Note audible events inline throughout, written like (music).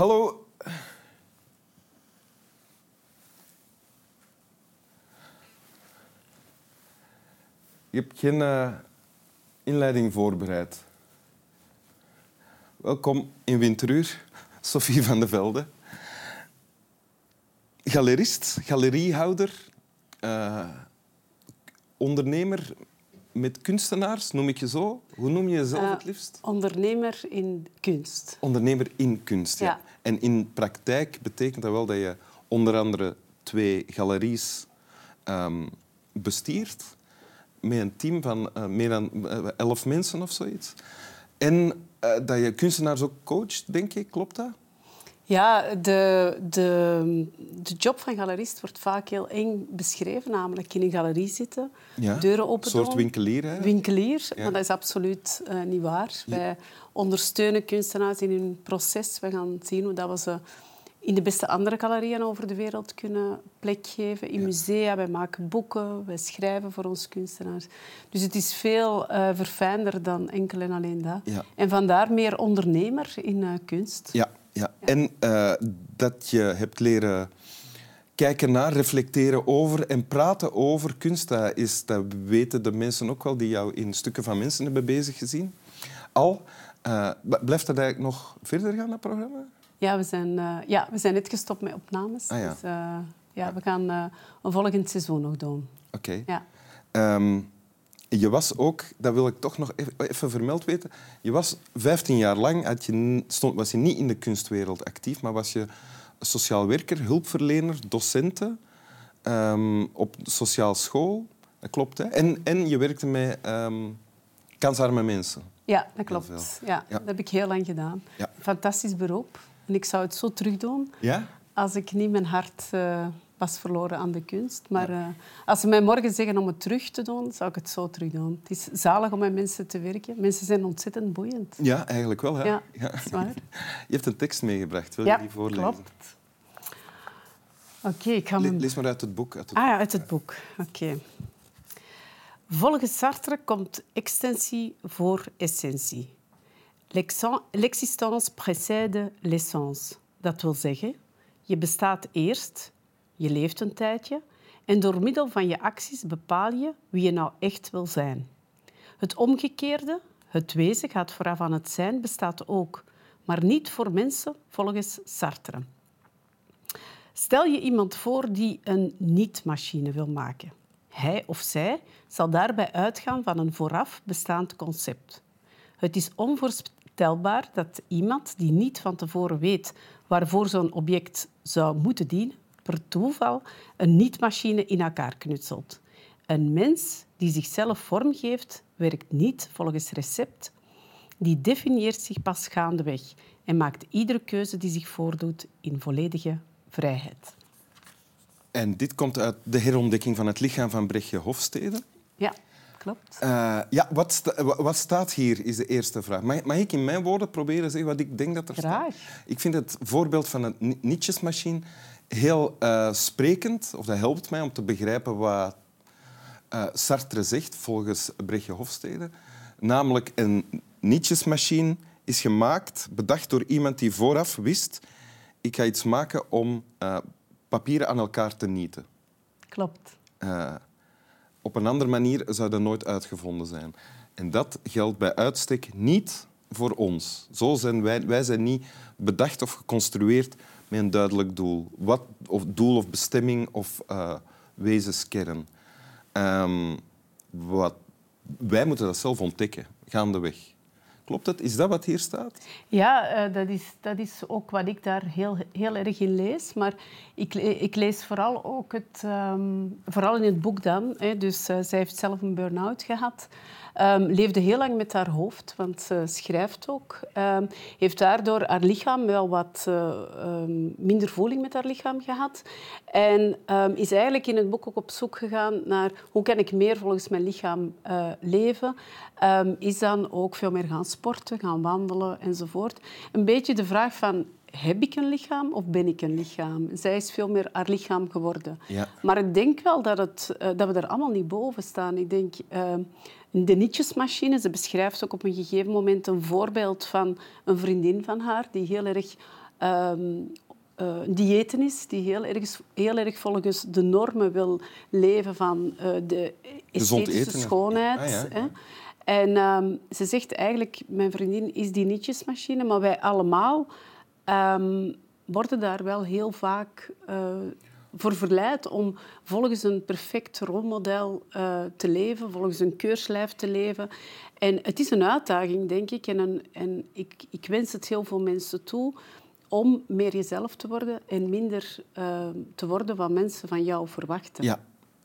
Hallo. Je hebt geen uh, inleiding voorbereid. Welkom in Winteruur, Sophie van de Velde. Galerist, galeriehouder, uh, ondernemer met kunstenaars, noem ik je zo? Hoe noem je jezelf uh, het liefst? Ondernemer in kunst. Ondernemer in kunst, ja. ja. En in praktijk betekent dat wel dat je onder andere twee galeries um, bestiert met een team van uh, meer dan elf mensen of zoiets. En uh, dat je kunstenaars ook coacht, denk ik. Klopt dat? Ja, de, de, de job van galerist wordt vaak heel eng beschreven, namelijk in een galerie zitten, ja, deuren open Een soort winkelier. Hè? Winkelier, ja. maar dat is absoluut uh, niet waar. Ja. Wij ondersteunen kunstenaars in hun proces. We gaan zien hoe dat we ze in de beste andere galerieën over de wereld kunnen plek geven. In musea, wij maken boeken, wij schrijven voor onze kunstenaars. Dus het is veel uh, verfijnder dan enkel en alleen dat. En vandaar meer ondernemer in uh, kunst. Ja, ja. En uh, dat je hebt leren kijken naar, reflecteren over en praten over kunst. Dat, is, dat weten de mensen ook wel die jou in stukken van mensen hebben bezig gezien. Al, uh, blijft dat eigenlijk nog verder gaan, dat programma? Ja, we zijn, uh, ja, we zijn net gestopt met opnames. Ah, ja. Dus ja, we gaan een volgend seizoen nog doen. Oké. Okay. Ja. Um, je was ook, dat wil ik toch nog even, even vermeld weten, je was 15 jaar lang, had je, stond, was je niet in de kunstwereld actief, maar was je sociaal werker, hulpverlener, docenten um, op sociaal school. Dat klopt, hè? En, en je werkte met um, kansarme mensen. Ja, dat klopt. Ja, ja, Dat heb ik heel lang gedaan. Ja. Fantastisch beroep. En ik zou het zo terug doen ja? als ik niet mijn hart... Uh, was verloren aan de kunst. Maar uh, als ze mij morgen zeggen om het terug te doen, zou ik het zo terug doen. Het is zalig om met mensen te werken. Mensen zijn ontzettend boeiend. Ja, eigenlijk wel. Hè? Ja, ja. waar. (laughs) Je hebt een tekst meegebracht. Wil ja, je die voorlezen? klopt. Oké, okay, ik ga. Lees maar uit het boek. Uit het ah ja, uit het boek. Oké. Okay. Volgens Sartre komt extensie voor essentie. L'existence précède l'essence. Dat wil zeggen, je bestaat eerst je leeft een tijdje en door middel van je acties bepaal je wie je nou echt wil zijn. Het omgekeerde, het wezen gaat vooraf aan het zijn, bestaat ook, maar niet voor mensen volgens Sartre. Stel je iemand voor die een niet-machine wil maken. Hij of zij zal daarbij uitgaan van een vooraf bestaand concept. Het is onvoorstelbaar dat iemand die niet van tevoren weet waarvoor zo'n object zou moeten dienen, per toeval een niet-machine in elkaar knutselt. Een mens die zichzelf vormgeeft, werkt niet volgens recept. Die definieert zich pas gaandeweg en maakt iedere keuze die zich voordoet in volledige vrijheid. En dit komt uit de herontdekking van het lichaam van Brechtje Hofstede. Ja, klopt. Uh, ja, wat, sta, wat, staat hier, is de eerste vraag. Mag, mag, ik in mijn woorden proberen te zeggen wat ik denk dat er Graag. staat? Ik vind het voorbeeld van een nietjesmachine heel uh, sprekend, of dat helpt mij om te begrijpen wat uh, Sartre zegt volgens Brechtje Hofstede. Namelijk, een nietjesmachine is gemaakt, bedacht door iemand die vooraf wist ik ga iets maken om uh, papieren aan elkaar te nieten. Klopt. op een andere manier zou dat nooit uitgevonden zijn. En dat geldt bij uitstek niet voor ons. Zo zijn wij, wij zijn niet bedacht of geconstrueerd met een duidelijk doel. Wat, of doel of bestemming of uh, wezenskern. Um, wat, wij moeten dat zelf ontdekken, gaandeweg. Klopt dat? Is dat wat hier staat? Ja, uh, dat, is, dat is ook wat ik daar heel, heel erg in lees. Maar ik, ik lees vooral ook het... Um, vooral in het boek dan. Hè, dus uh, zij heeft zelf een burn-out gehad. Um, leefde heel lang met haar hoofd, want ze schrijft ook. Um, heeft daardoor haar lichaam wel wat um, minder voeling met haar lichaam gehad. En is eigenlijk in het boek ook op zoek gegaan naar hoe kan ik meer volgens mijn lichaam leven. is dan ook veel meer gaan sporten, gaan wandelen enzovoort. Een beetje de vraag van heb ik een lichaam of ben ik een lichaam? Zij is veel meer haar lichaam geworden. Ja. Maar ik denk wel dat, het, uh, dat we er allemaal niet boven staan. Ik denk, uh, de nietjesmachine, ze beschrijft ook op een gegeven moment een voorbeeld van een vriendin van haar die heel erg uh, diëten is, die heel erg, heel erg volgens de normen wil leven van uh, de esthetische schoonheid. Ah, ja. hè. En um, ze zegt eigenlijk, mijn vriendin is die nietjesmachine, maar wij allemaal um, worden daar wel heel vaak uh, voor verleid om volgens een perfect rolmodel uh, te leven, volgens een keurslijf te leven. En het is een uitdaging, denk ik. En, en ik, ik wens het heel veel mensen toe om meer jezelf te worden en minder uh, te worden wat mensen van jou verwachten. Ja,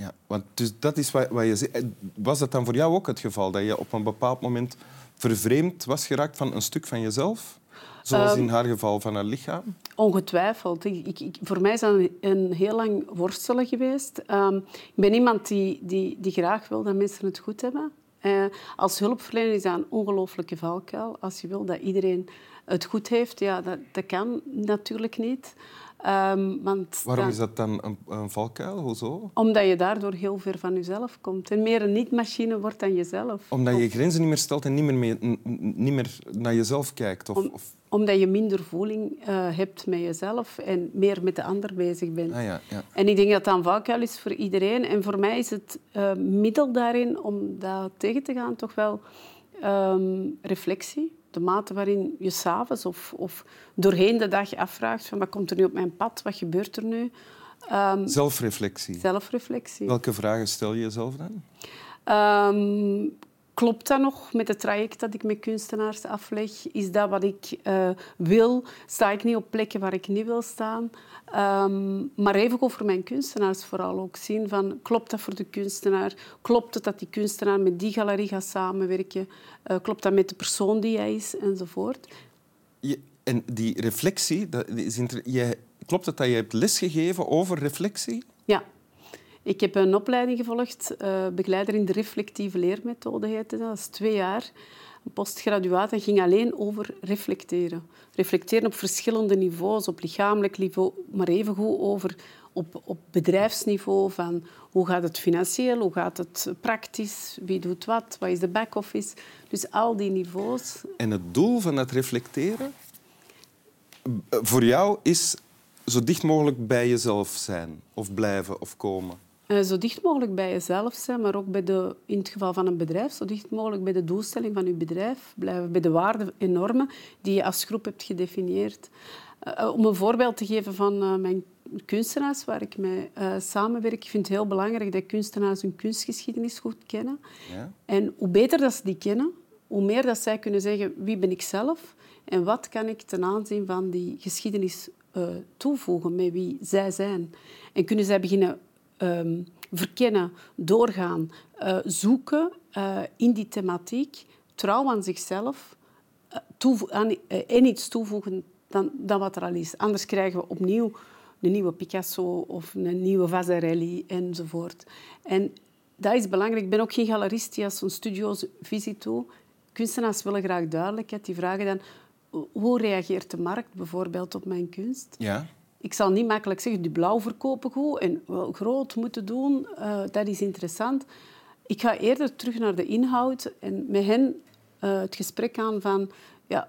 ja. want dus dat is wat, wat je zegt. Was dat dan voor jou ook het geval, dat je op een bepaald moment vervreemd was geraakt van een stuk van jezelf? Zoals in ehm, haar geval van haar lichaam? Ongetwijfeld. Ik, ik, voor mij is dat een, een, heel lang worstelen geweest. Um, ik ben iemand die, die, die graag wil dat mensen het goed hebben. Uh, als hulpverlener is dat een ongelooflijke valkuil. Als je wil dat iedereen het goed heeft, ja, dat, dat kan natuurlijk niet. Um, want Waarom is dat dan een, een valkuil? Hoezo? Omdat je daardoor heel ver van jezelf komt. En meer een niet-machine wordt dan jezelf. Omdat je grenzen niet meer stelt en niet meer, mee, niet meer naar jezelf kijkt? Of, Om, of... Omdat je minder voeling uh, hebt met jezelf en meer met de ander bezig bent. Ah, ja, ja. En ik denk dat dat een valkuil is voor iedereen. En voor mij is het uh, middel daarin om dat tegen te gaan toch wel um, reflectie de mate waarin je s'avonds of, of doorheen de dag afvraagt van wat komt er nu op mijn pad, wat gebeurt er nu. Um, zelfreflectie. Zelfreflectie. Welke vragen stel je jezelf dan? Um, klopt dat nog met het traject dat ik met kunstenaars afleg? Is dat wat ik uh, wil? Sta ik niet op plekken waar ik niet wil staan? Um, maar even over mijn kunstenaars vooral ook zien van klopt dat voor de kunstenaar? Klopt het dat die kunstenaar met die galerie gaat samenwerken? Uh, klopt dat met de persoon die hij is enzovoort? Je, en die reflectie, dat is je, klopt het dat je hebt lesgegeven over reflectie? Ja. Ik heb een opleiding gevolgd, uh, begeleider in de reflectieve leermethode heette dat. Dat is twee jaar een postgraduaat en ging alleen over reflecteren. Reflecteren op verschillende niveaus, op lichamelijk niveau, maar evengoed over op, op bedrijfsniveau van hoe gaat het financieel, hoe gaat het praktisch, wie doet wat, wat is de back-office. Dus al die niveaus. En het doel van het reflecteren voor jou is zo dicht mogelijk bij jezelf zijn of blijven of komen? Uh, zo dicht mogelijk bij jezelf zijn, maar ook bij de, in het geval van een bedrijf, zo dicht mogelijk bij de doelstelling van je bedrijf blijven, bij de waarden en normen die je als groep hebt gedefinieerd. Uh, om een voorbeeld te geven van uh, mijn kunstenaars waar ik mee samenwerk, ik vind het heel belangrijk dat kunstenaars hun kunstgeschiedenis goed kennen. Ja. En hoe beter dat ze die kennen, hoe meer dat zij kunnen zeggen wie ben ik zelf en wat kan ik ten aanzien van die geschiedenis toevoegen met wie zij zijn. En kunnen zij beginnen um, verkennen, doorgaan, uh, zoeken uh, in die thematiek, trouw aan zichzelf uh, aan, en iets toevoegen dan, dan wat er al is. Anders krijgen we opnieuw een nieuwe Picasso of een nieuwe Vasarelli enzovoort. En dat is belangrijk. Ik ben ook geen galerist die als een studio's visie toe. Kunstenaars willen graag duidelijkheid. Die vragen dan, hoe reageert de markt bijvoorbeeld op mijn kunst? Ja ik zal niet makkelijk zeggen, die blauw verkopen goed en wel groot moeten doen. Uh, dat is interessant. Ik ga eerder terug naar de inhoud en met hen uh, het gesprek aan van... Ja,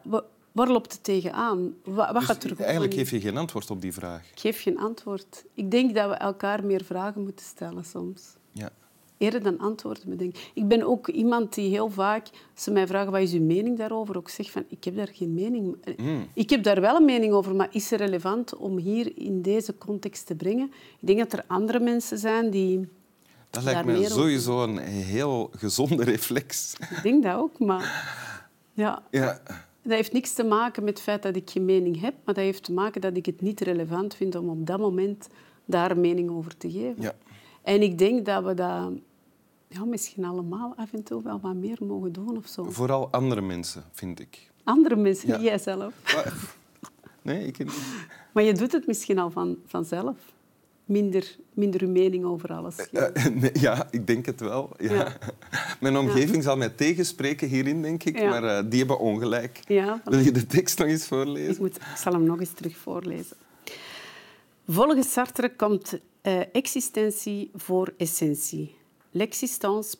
waar loopt het tegenaan? Wat, dus gaat er eigenlijk geef je geen antwoord op die vraag? Ik geef geen antwoord. Ik denk dat we elkaar meer vragen moeten stellen soms. Eerder dan antwoorden bedenken. Ik ben ook iemand die heel vaak, ze mij vragen wat is uw mening daarover, ook zegt van ik heb daar geen mening. Mm. Ik heb daar wel een mening over, maar is het relevant om hier in deze context te brengen? Ik denk dat er andere mensen zijn die. Dat lijkt me sowieso een heel gezonde reflex. Ik denk dat ook, maar ja. ja. Dat heeft niks te maken met het feit dat ik geen mening heb, maar dat heeft te maken dat ik het niet relevant vind om op dat moment daar een mening over te geven. Ja. En ik denk dat we dat ja, misschien allemaal af en toe wel wat meer mogen doen of zo. Vooral andere mensen, vind ik. Andere mensen, ja. niet jijzelf. (laughs) Nee, ik niet. Maar je doet het misschien al van, vanzelf. Minder, minder uw mening over alles. Uh, (laughs) nee, ja, ik denk het wel. Ja. ja. (laughs) Mijn omgeving zal mij tegenspreken hierin, denk ik. Maar uh, die hebben ongelijk. Wil je de tekst nog eens voorlezen? Ik, moet, ik zal hem nog eens terug voorlezen. Volgens Sartre komt existentie voor essentie. L'existence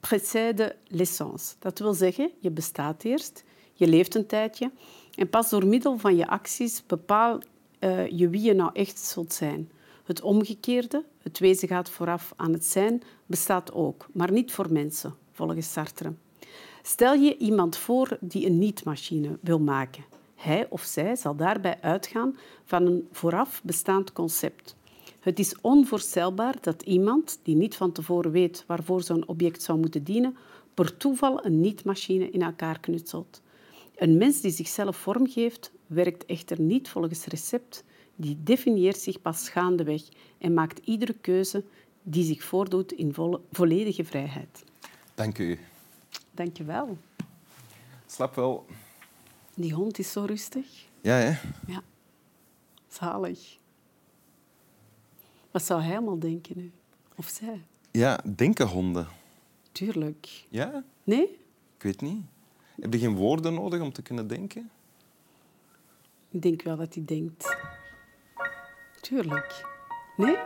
précède l'essence. Dat wil zeggen, je bestaat eerst, je leeft een tijdje En pas door middel van je acties bepaal uh, je wie je nou echt zult zijn. Het omgekeerde, het wezen gaat vooraf aan het zijn, bestaat ook, maar niet voor mensen, volgens Sartre. Stel je iemand voor die een niet-machine wil maken. Hij of zij zal daarbij uitgaan van een vooraf bestaand concept. Het is onvoorstelbaar dat iemand die niet van tevoren weet waarvoor zo'n object zou moeten dienen, per toeval een niet-machine in elkaar knutselt. Een mens die zichzelf vormgeeft, werkt echter niet volgens recept. Die definieert zich pas gaandeweg en maakt iedere keuze die zich voordoet in volledige vrijheid. Dank u. Dank je wel. Slap wel. Die hond is zo rustig. Ja, hè? Ja. Zalig. Wat zou hij allemaal denken nu? Of zij? Ja, denken honden. Tuurlijk. Ja? Nee? Ik weet niet. Heb je geen woorden nodig om te kunnen denken? Ik denk wel dat hij denkt. Tuurlijk. Nee?